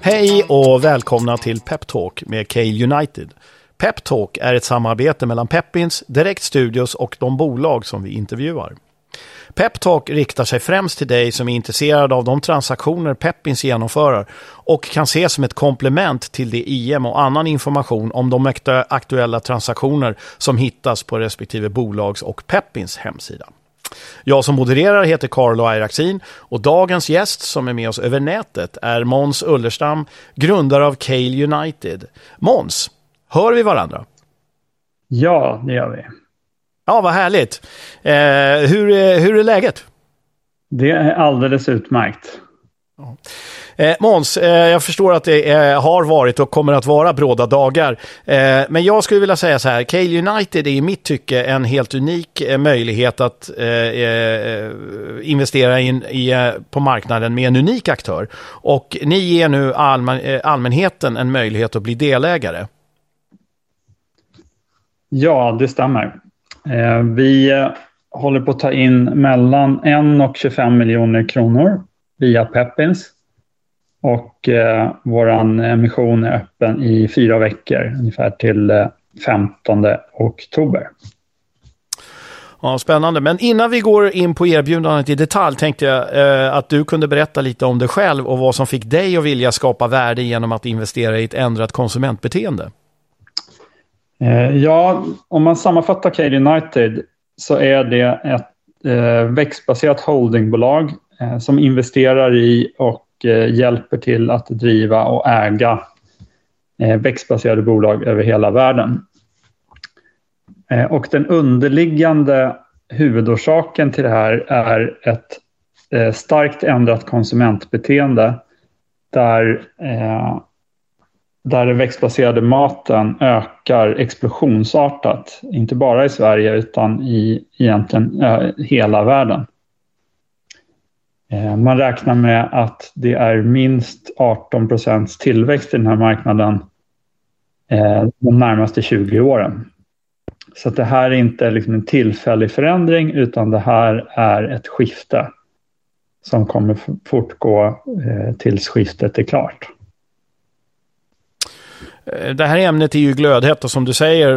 Hej och välkomna till Peptalk med Cale United. Peptalk är ett samarbete mellan Peppins, Direkt Studios och de bolag som vi intervjuar. Peptalk riktar sig främst till dig som är intresserad av de transaktioner Peppins genomför och kan ses som ett komplement till det IM och annan information om de aktuella transaktioner som hittas på respektive bolags och Peppins hemsida. Jag som modererar heter Carlo Airaxin och dagens gäst som är med oss över nätet är Måns Ullerstam, grundare av Cale United. Måns, hör vi varandra? Ja, det gör vi. Ja, vad härligt. Eh, hur, hur är läget? Det är alldeles utmärkt. Ja. Eh, Måns, eh, jag förstår att det eh, har varit och kommer att vara bråda dagar. Eh, men jag skulle vilja säga så här, Cale United är i mitt tycke en helt unik eh, möjlighet att eh, investera in i, på marknaden med en unik aktör. Och ni ger nu allmän, allmänheten en möjlighet att bli delägare. Ja, det stämmer. Eh, vi eh, håller på att ta in mellan 1 och 25 miljoner kronor via Peppins. Och eh, vår emission är öppen i fyra veckor, ungefär till eh, 15 oktober. Ja, spännande. Men innan vi går in på erbjudandet i detalj tänkte jag eh, att du kunde berätta lite om dig själv och vad som fick dig att vilja skapa värde genom att investera i ett ändrat konsumentbeteende. Eh, ja, om man sammanfattar Cade United så är det ett eh, växtbaserat holdingbolag eh, som investerar i och hjälper till att driva och äga växtbaserade bolag över hela världen. Och den underliggande huvudorsaken till det här är ett starkt ändrat konsumentbeteende där, där den växtbaserade maten ökar explosionsartat. Inte bara i Sverige utan i egentligen eh, hela världen. Eh, man räknar med att det är minst 18 procents tillväxt i den här marknaden eh, de närmaste 20 åren. Så det här är inte liksom en tillfällig förändring utan det här är ett skifte som kommer fortgå eh, tills skiftet är klart. Eh, det här ämnet är ju glödhett och som du säger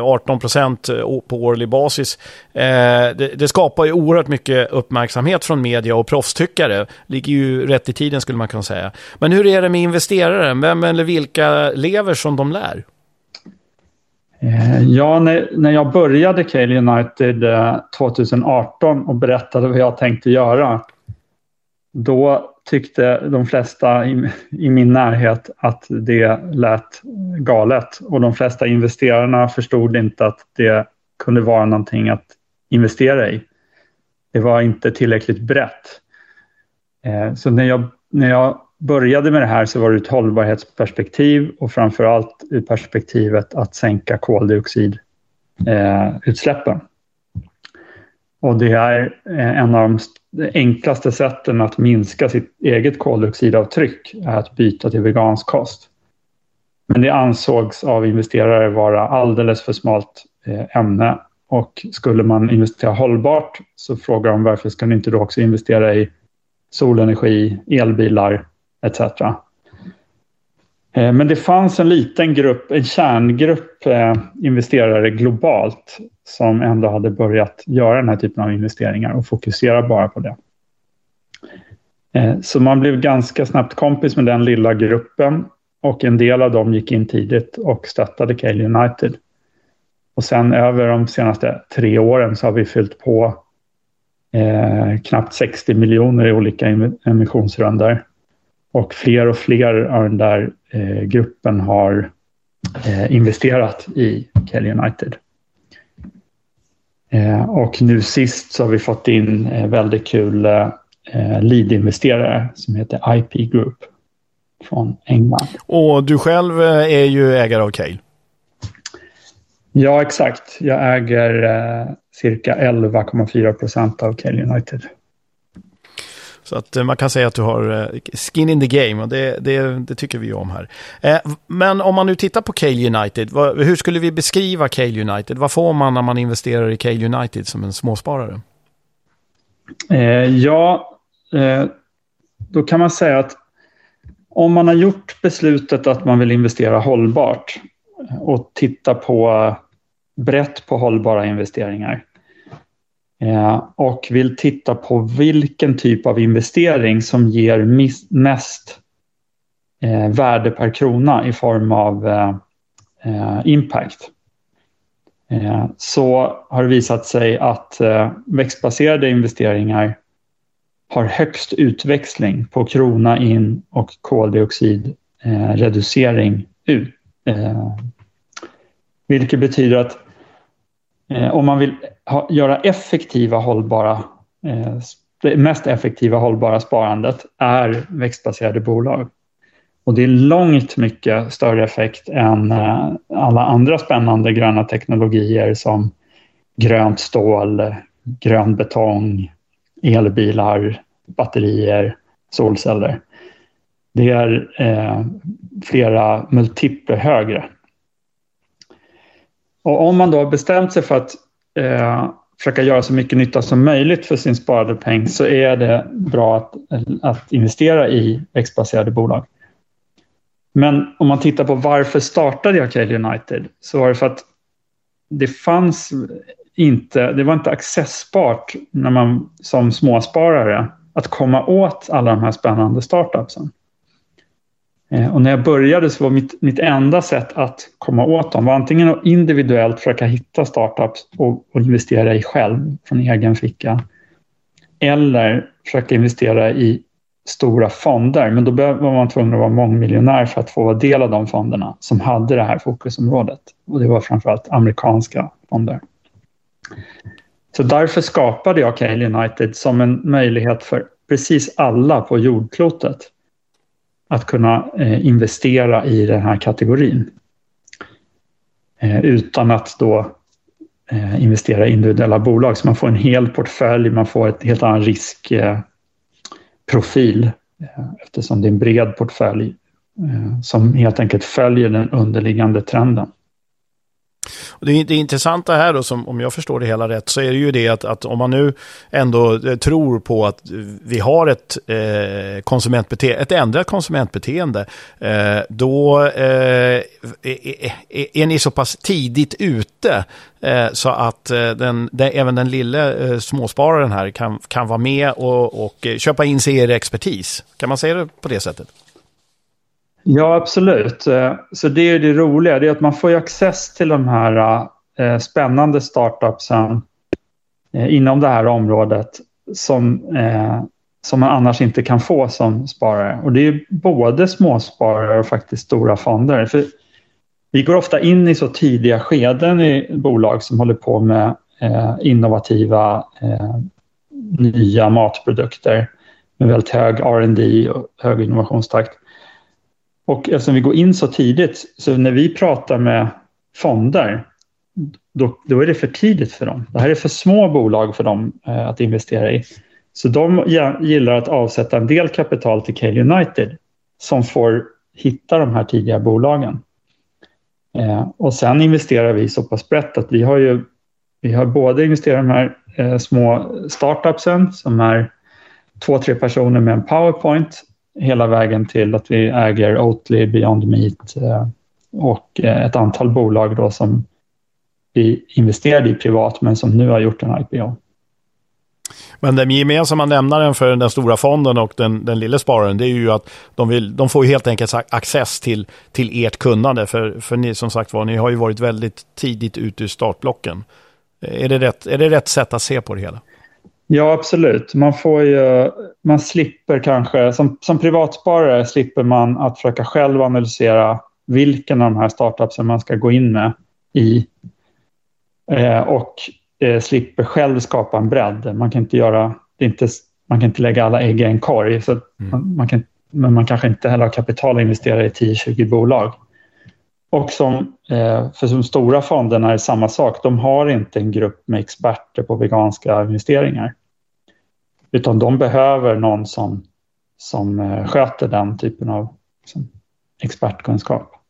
18 eh, procent eh, på årlig basis. Eh, det skapar ju oerhört mycket uppmärksamhet från media och proffstyckare. Ligger ju rätt i tiden skulle man kunna säga. Men hur är det med investerare? Vem eller vilka lever som de lär? Ja, när, jag började Cale United 2018 och berättade vad jag tänkte göra, då tyckte de flesta i, i, min närhet att det lät galet och de flesta investerarna förstod inte att det kunde vara någonting att investera i. Det var inte tillräckligt brett. Eh, så när jag, när jag började med det här så var det ett hållbarhetsperspektiv och framförallt ur perspektivet att sänka koldioxidutsläppen. Eh, och det är en av de det enklaste sätten att minska sitt eget koldioxidavtryck är att byta till vegansk kost. Men det ansågs av investerare vara alldeles för smalt eh, ämne och skulle man investera hållbart så frågar de varför ska ni inte då också investera i solenergi, elbilar etc. Eh, men det fanns en liten grupp, en kärngrupp eh, investerare globalt som ändå hade börjat göra den här typen av investeringar och fokusera bara på det. Eh, så man blev ganska snabbt kompis med den lilla gruppen och en del av dem gick in tidigt och stöttade Cale United. Och sen över de senaste tre åren så har vi fyllt på eh, knappt 60 miljoner i olika emissionsrundor. Och fler och fler av den där eh, gruppen har eh, investerat i Kelly United. Eh, och nu sist så har vi fått in eh, väldigt kul eh, lead-investerare som heter IP Group från England. Och du själv eh, är ju ägare av Cale? Ja, exakt. Jag äger eh, cirka 11,4 procent av Cale United. Så att eh, man kan säga att du har eh, skin in the game och det, det, det tycker vi om här. Eh, men om man nu tittar på Cale United, hur skulle vi beskriva Cale United? Vad får man när man investerar i Cale United som en småsparare? Ja, då kan man säga att om man har gjort beslutet att man vill investera hållbart och titta på brett på hållbara investeringar Eh, och vill titta på vilken typ av investering som ger mest eh, värde per krona i form av eh, eh impact eh, så har det visat sig att växtbaserade investeringar har högst utväxling på krona in och koldioxidreducering ut. Vilket betyder att Eh, om man vill ha, göra effektiva hållbara, eh, det mest effektiva hållbara sparandet är växtbaserade bolag. Och det är långt mycket större effekt än eh, alla andra spännande gröna teknologier som grönt stål, grön betong, elbilar, batterier, solceller. Det är eh, flera multipler högre och om man då har bestämt sig för att eh, försöka göra så mycket nytta som möjligt för sin sparade peng så är det bra att, att investera i växtbaserade bolag. Men om man tittar på varför startade jag Cale United så var det för att det fanns inte, det var inte accessbart när man som småsparare att komma åt alla de här spännande startupsen. Eh, och när jag började så var mitt, mitt enda sätt att komma åt dem var antingen att individuellt försöka hitta startups och, och investera i själv från egen ficka. Eller försöka investera i stora fonder. Men då var man tvungen att vara mångmiljonär för att få vara del av de fonderna som hade det här fokusområdet. Och det var framförallt amerikanska fonder. Så därför skapade jag Cale United som en möjlighet för precis alla på jordklotet att kunna eh, investera i den här kategorin. Eh, utan att då eh, investera i individuella bolag. Så man får en hel portfölj, man får ett helt annan riskprofil eh, eh, eftersom det är en bred portfölj eh, som helt enkelt följer den underliggande trenden. Det, det intressanta här då, som, om jag förstår det hela rätt, så är det ju det att, att om man nu ändå eh, tror på att vi har ett, eh, konsumentbete ett ändrat konsumentbeteende, eh, då eh, är, är, ni så pass tidigt ute eh, så att eh, den, den, även den lille eh, småspararen här kan, kan vara med och, och köpa in sig i er expertis. Kan man säga det på det sättet? Ja, absolut. Eh, så det är det roliga, det är att man får access till de här eh, spännande startupsen eh, inom det här området som, som man annars inte kan få som sparare. Och det är både småsparare och faktiskt stora fonder. För vi går ofta in i så tidiga skeden i bolag som håller på med innovativa nya matprodukter med väldigt hög R&D och hög innovationstakt. Och eftersom vi går in så tidigt, så när vi pratar med fonder, då, då är det för tidigt för dem. Det här är för små bolag för dem eh, att investera i. Så de gillar att avsätta en del kapital till Cale United som får hitta de här tidiga bolagen. Eh, och sen investerar vi så pass brett att vi har ju vi har både investerat i de här eh, små startupsen som är två, tre personer med en powerpoint hela vägen till att vi äger Oatly, Beyond Meat eh, och eh, ett antal bolag då som vi investerade i privat men som nu har gjort en IPO. Men den gemensamma nämnaren för den stora fonden och den, den lilla spararen det är ju att de, vill, de får helt enkelt access till, till ert kunnande. För, för ni som sagt var, ni har ju varit väldigt tidigt ute i startblocken. Är det, rätt, är det rätt sätt att se på det hela? Ja, absolut. Man, får ju, man slipper kanske, som, som privatsparare slipper man att försöka själv analysera vilken av de här startupsen man ska gå in med i. Eh, och eh, slipper själv skapa en bredd. Man kan inte göra, inte, man kan inte lägga alla ägg i en korg. Så mm. man, man, kan, men man kanske inte heller har kapital att investera i 10-20 bolag. Och som, eh, för de stora fonderna är det samma sak. De har inte en grupp med experter på veganska investeringar. Utan de behöver någon som, som eh, sköter den typen av liksom, expertkunskap.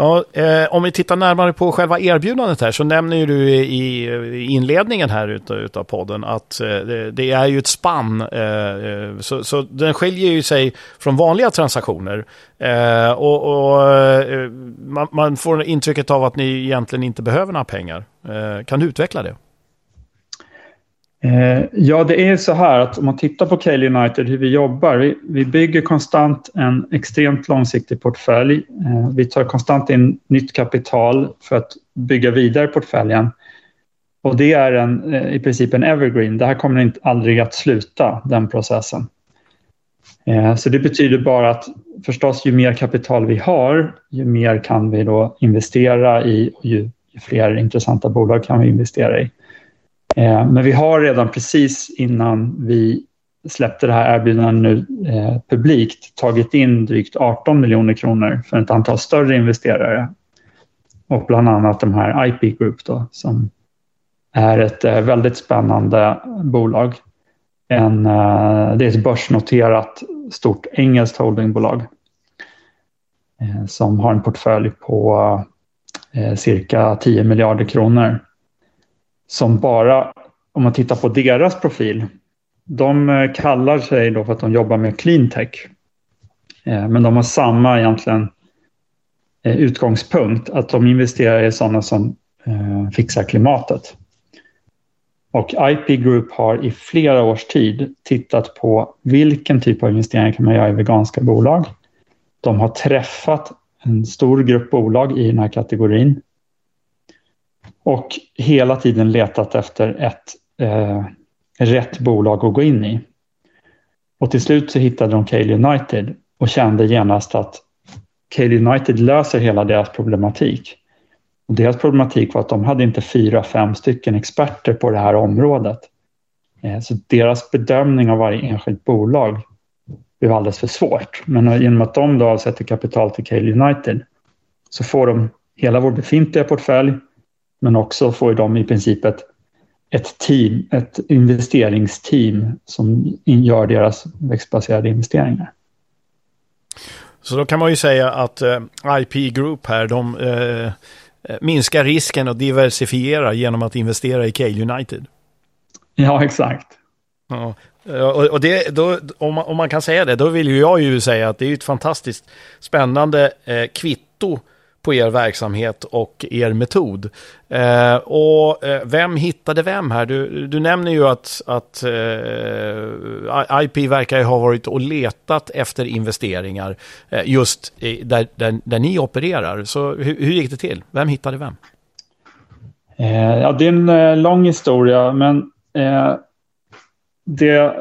Ja, eh, om vi tittar närmare på själva erbjudandet här så nämner ju du i, i inledningen här utav, utav podden att eh, det, det, är ju ett spann. Eh, eh, så, så den skiljer ju sig från vanliga transaktioner. Eh, och, och eh, man, man, får intrycket av att ni egentligen inte behöver några pengar. Eh, kan du utveckla det? Eh, ja, det är så här att om man tittar på Cale United, hur vi jobbar. Vi, vi bygger konstant en extremt långsiktig portfölj. Eh, vi tar konstant in nytt kapital för att bygga vidare portföljen. Och det är en, eh, i princip en evergreen. Det här kommer inte, aldrig att sluta, den processen. Så det betyder bara att förstås ju mer kapital vi har, ju mer kan vi då investera i och ju, ju fler intressanta bolag kan vi investera i. Eh, men vi har redan precis innan vi släppte det här erbjudandet nu eh, publikt tagit in drygt 18 miljoner kronor för ett antal större investerare. Och bland annat de här IP Group då, som är ett eh, väldigt spännande bolag. En, eh, det är ett börsnoterat stort engelskt holdingbolag eh, som har en portfölj på eh, cirka 10 miljarder kronor som bara, om man tittar på deras profil, de eh, kallar sig då för att de jobbar med cleantech. tech. Eh, men de har samma egentligen eh, utgångspunkt, att de investerar i sådana som fixar klimatet. Och IP Group har i flera års tid tittat på vilken typ av investeringar kan man göra i veganska bolag. De har träffat en stor grupp bolag i den här kategorin och hela tiden letat efter ett eh, rätt bolag att gå in i. Och till slut så hittade de Cale United och kände genast att Cale United löser hela deras problematik. Och deras problematik var att de hade inte fyra, fem stycken experter på det här området. Eh, så deras bedömning av varje enskilt bolag blev alldeles för svårt. Men genom att de då avsätter kapital till Cale United så får de hela vår befintliga portfölj men också får de i princip ett, ett, team, ett investeringsteam som gör deras växtbaserade investeringar. Så då kan man ju säga att eh, IP Group här, de eh, minskar risken och diversifierar genom att investera i K-United. Ja, exakt. Ja. Och det, då, om, man, om man kan säga det, då vill ju jag ju säga att det är ett fantastiskt spännande eh, kvitto på er verksamhet och er metod. Eh, och eh, vem hittade vem här? Du, du nämner ju att, att eh, IP verkar ha varit och letat efter investeringar eh, just där, där, där, ni opererar. Så hur, hur, gick det till? Vem hittade vem? Eh, ja, det är en eh, lång historia, men eh, det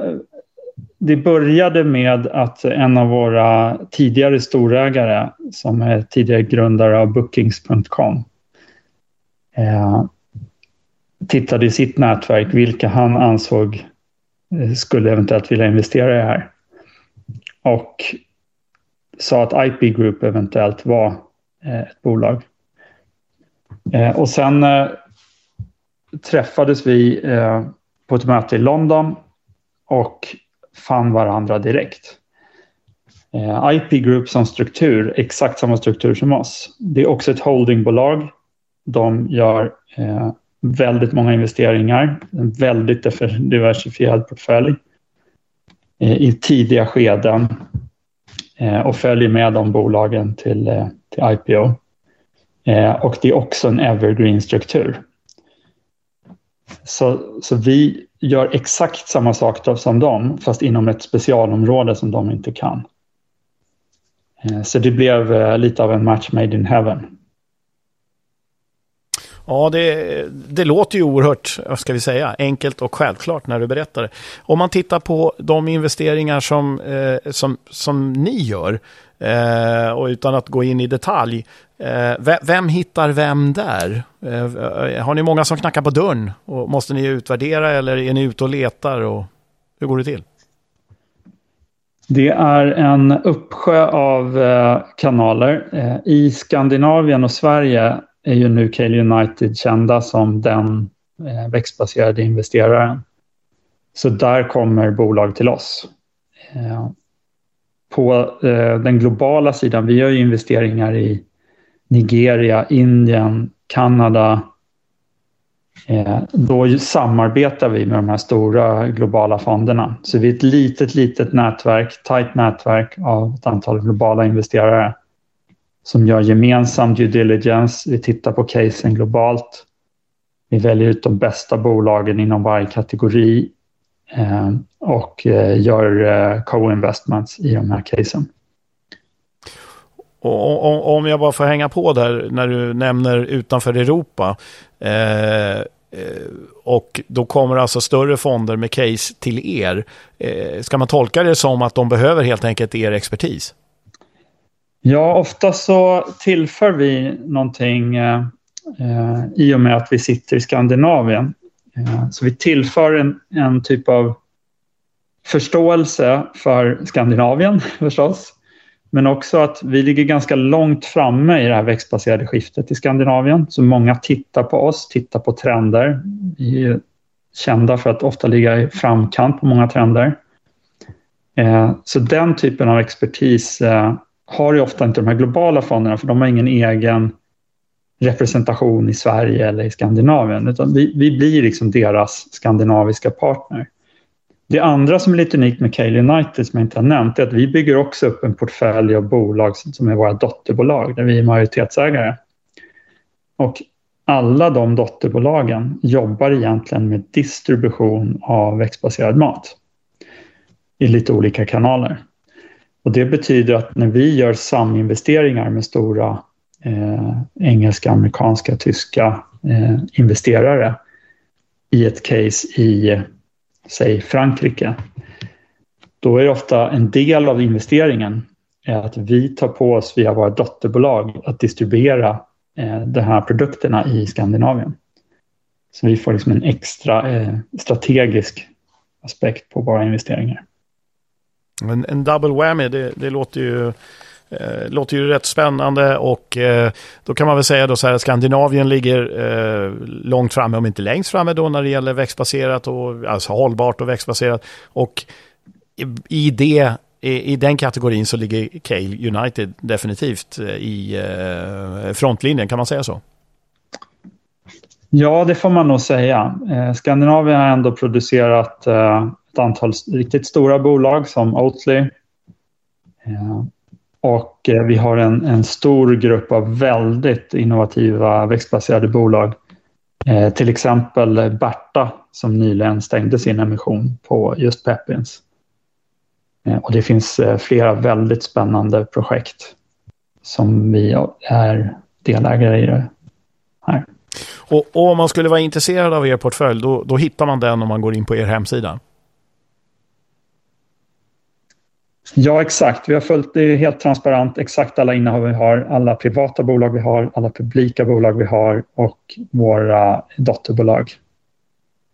det började med att en av våra tidigare storägare, som är tidigare grundare av Bookings.com, eh, tittade i sitt nätverk vilka han ansåg eh, skulle eventuellt vilja investera i det här. Och sa att IP Group eventuellt var eh, ett bolag. Eh, och sen träffades vi på ett möte i London och fann varandra direkt. Eh, IP Group som struktur, exakt samma struktur som oss. Det är också ett holdingbolag. De gör eh, väldigt många investeringar, en väldigt diversifierad portfölj eh, i tidiga skeden eh, och följer med de bolagen till, eh, till IPO. Eh, och det är också en evergreen-struktur. Så, så vi gör exakt samma sak som dem, fast inom ett specialområde som de inte kan. Eh, så det blev eh, lite av en match made in heaven. Ja, det, det låter ju oerhört, ska vi säga, enkelt och självklart när du berättar det. Om man tittar på de investeringar som, eh, som, som ni gör, eh, och utan att gå in i detalj, Eh, vem hittar vem där? Eh, har ni många som knackar på dörren? Och måste ni utvärdera eller är ni ute och letar? Och hur går det till? Det är en uppsjö av eh, kanaler. I Skandinavien och Sverige är ju nu Cale United kända som den växtbaserade investeraren. Så där kommer bolag till oss. På den globala sidan, vi gör ju investeringar i Nigeria, Indien, Kanada. Eh, då samarbetar vi med de här stora globala fonderna. Så vi är ett litet, litet nätverk, tajt nätverk av ett antal globala investerare som gör gemensam due diligence. Vi tittar på casen globalt. Vi väljer ut de bästa bolagen inom varje kategori eh, och eh, gör eh, co-investments i de här casen. Och, om jag bara får hänga på där när du nämner utanför Europa. Eh, eh, och då kommer alltså större fonder med case till er. Eh, ska man tolka det som att de behöver helt enkelt er expertis? Ja, ofta så tillför vi någonting eh, eh i och med att vi sitter i Skandinavien. Eh, så vi tillför en, en typ av förståelse för Skandinavien förstås. Men också att vi ligger ganska långt framme i det här växtbaserade skiftet i Skandinavien. Så många tittar på oss, tittar på trender. Vi är kända för att ofta ligga i framkant på många trender. Eh, så den typen av expertis eh, har ju ofta inte de här globala fonderna för de har ingen egen representation i Sverige eller i Skandinavien. Utan vi, vi blir liksom deras skandinaviska partner. Det andra som är lite unikt med Cale United som jag inte har nämnt är att vi bygger också upp en portfölj av bolag som är våra dotterbolag där vi är majoritetsägare. Och alla de dotterbolagen jobbar egentligen med distribution av växtbaserad mat i lite olika kanaler. Och det betyder att när vi gör saminvesteringar med stora eh, engelska, amerikanska, tyska eh, investerare i ett case i, säg Frankrike, då är det ofta en del av investeringen är att vi tar på oss via våra dotterbolag att distribuera eh, de här produkterna i Skandinavien. Så vi får liksom en extra eh, strategisk aspekt på våra investeringar. En, en double whammy, det, det låter ju Eh, låter ju rätt spännande och eh, då kan man väl säga då så här att Skandinavien ligger eh, långt framme, om inte längst framme då när det gäller växtbaserat och alltså hållbart och växtbaserat. Och i, i det i, i den kategorin så ligger Cale United definitivt eh, i eh, frontlinjen, kan man säga så? Ja, det får man nog säga. Eh, Skandinavien har ändå producerat eh, ett antal riktigt stora bolag som Oatly. Eh, och eh, vi har en, en stor grupp av väldigt innovativa växtbaserade bolag. Eh, till exempel Berta som nyligen stängde sin emission på just Pepins. Eh, och det finns eh, flera väldigt spännande projekt som vi är delägare i det här. Och, och, om man skulle vara intresserad av er portfölj, då, då hittar man den om man går in på er hemsida? Ja, exakt. Vi har följt det helt transparent, exakt alla innehav vi har, alla privata bolag vi har, alla publika bolag vi har och våra dotterbolag.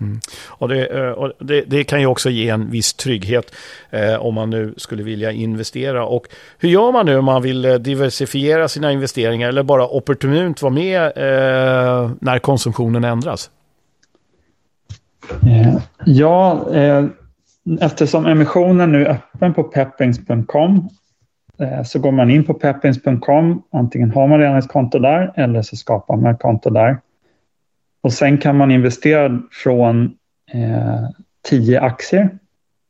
Mm. Och, det, eh, och det, det, kan ju också ge en viss trygghet eh, om man nu skulle vilja investera. Och hur gör man nu om man vill eh, diversifiera sina investeringar eller bara opportunt vara med eh, när konsumtionen ändras? Eh, ja, eh, eftersom emissionen nu är öppen på peppings.com eh, så går man in på peppings.com. Antingen har man redan ett konto där eller så skapar man ett konto där. Och sen kan man investera från eh, 10 aktier,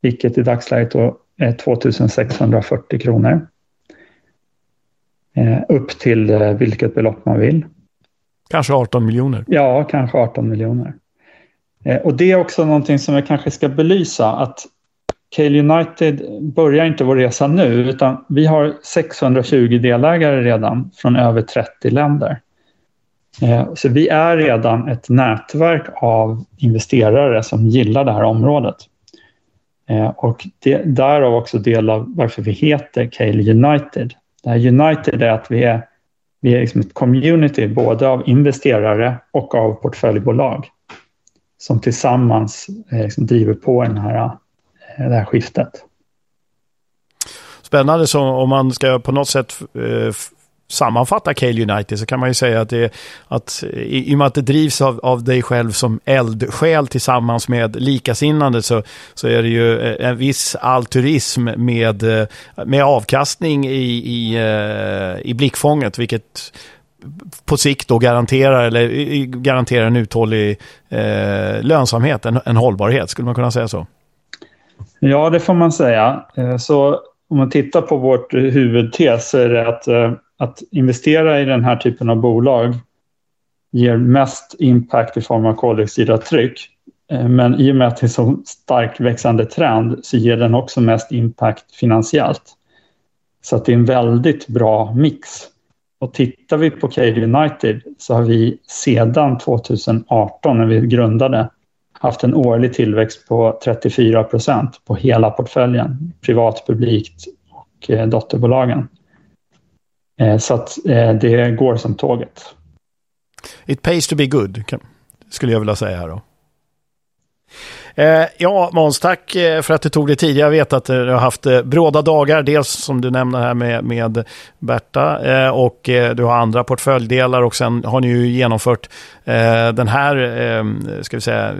vilket i dagsläget är 2640 kronor. Eh, upp till eh, vilket belopp man vill. Kanske 18 miljoner? Ja, kanske 18 miljoner. Eh, och det är också någonting som jag kanske ska belysa att Cale United börjar inte vår resa nu utan vi har 620 delägare redan från över 30 länder. Eh, så vi är redan ett nätverk av investerare som gillar det här området. Eh, och det, därav också del av varför vi heter Cale United. Det här United är att vi är, vi är liksom ett community både av investerare och av portföljbolag som tillsammans eh, liksom driver på den här, eh, det här skiftet. Spännande, så om man ska på något sätt eh, sammanfatta Cale United så kan man ju säga att, det, att i, i och med att det drivs av, av dig själv som eldsjäl tillsammans med likasinnande så, så är det ju eh, en viss altruism med, eh, med avkastning i, i, i blickfånget vilket på sikt då garanterar, eller garanterar en uthållig eh, lönsamhet, en, en hållbarhet. Skulle man kunna säga så? Ja, det får man säga. Eh, så om man tittar på vårt huvudtes så är det att eh, att investera i den här typen av bolag ger mest impact i form av koldioxidavtryck. Eh, men i och med att det är så starkt växande trend så ger den också mest impact finansiellt. Så att det är en väldigt bra mix. Och tittar vi på Cade United så har vi sedan 2018 när vi grundade haft en årlig tillväxt på 34 procent på hela portföljen, privat, publikt och eh, dotterbolagen. Eh, så att eh, det går som tåget. It pays to be good, skulle jag vilja säga här då. Eh, ja, Måns, tack eh, för att du tog dig tid. Jag vet att eh, du har haft eh, bråda dagar, dels som du nämner här med, med Berta eh, och du har andra portföljdelar och sen har ni ju genomfört den här ehm, ska vi säga,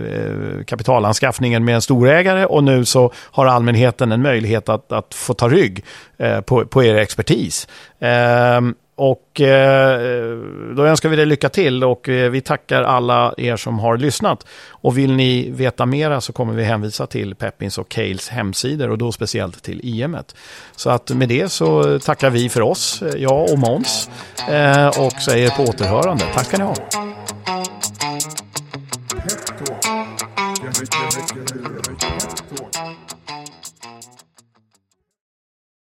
kapitalanskaffningen med en storägare och nu så har allmänheten en möjlighet att, att få ta rygg på, på er expertis. Ehm, och eh, då önskar vi dig lycka till och eh, vi tackar alla er som har lyssnat. Och vill ni veta mera så kommer vi hänvisa till Peppins och Cales hemsidor och då speciellt till IM. Så att med det så tackar vi för oss, eh, jag och Måns, eh, och säger på återhörande. Tack ska ni ha.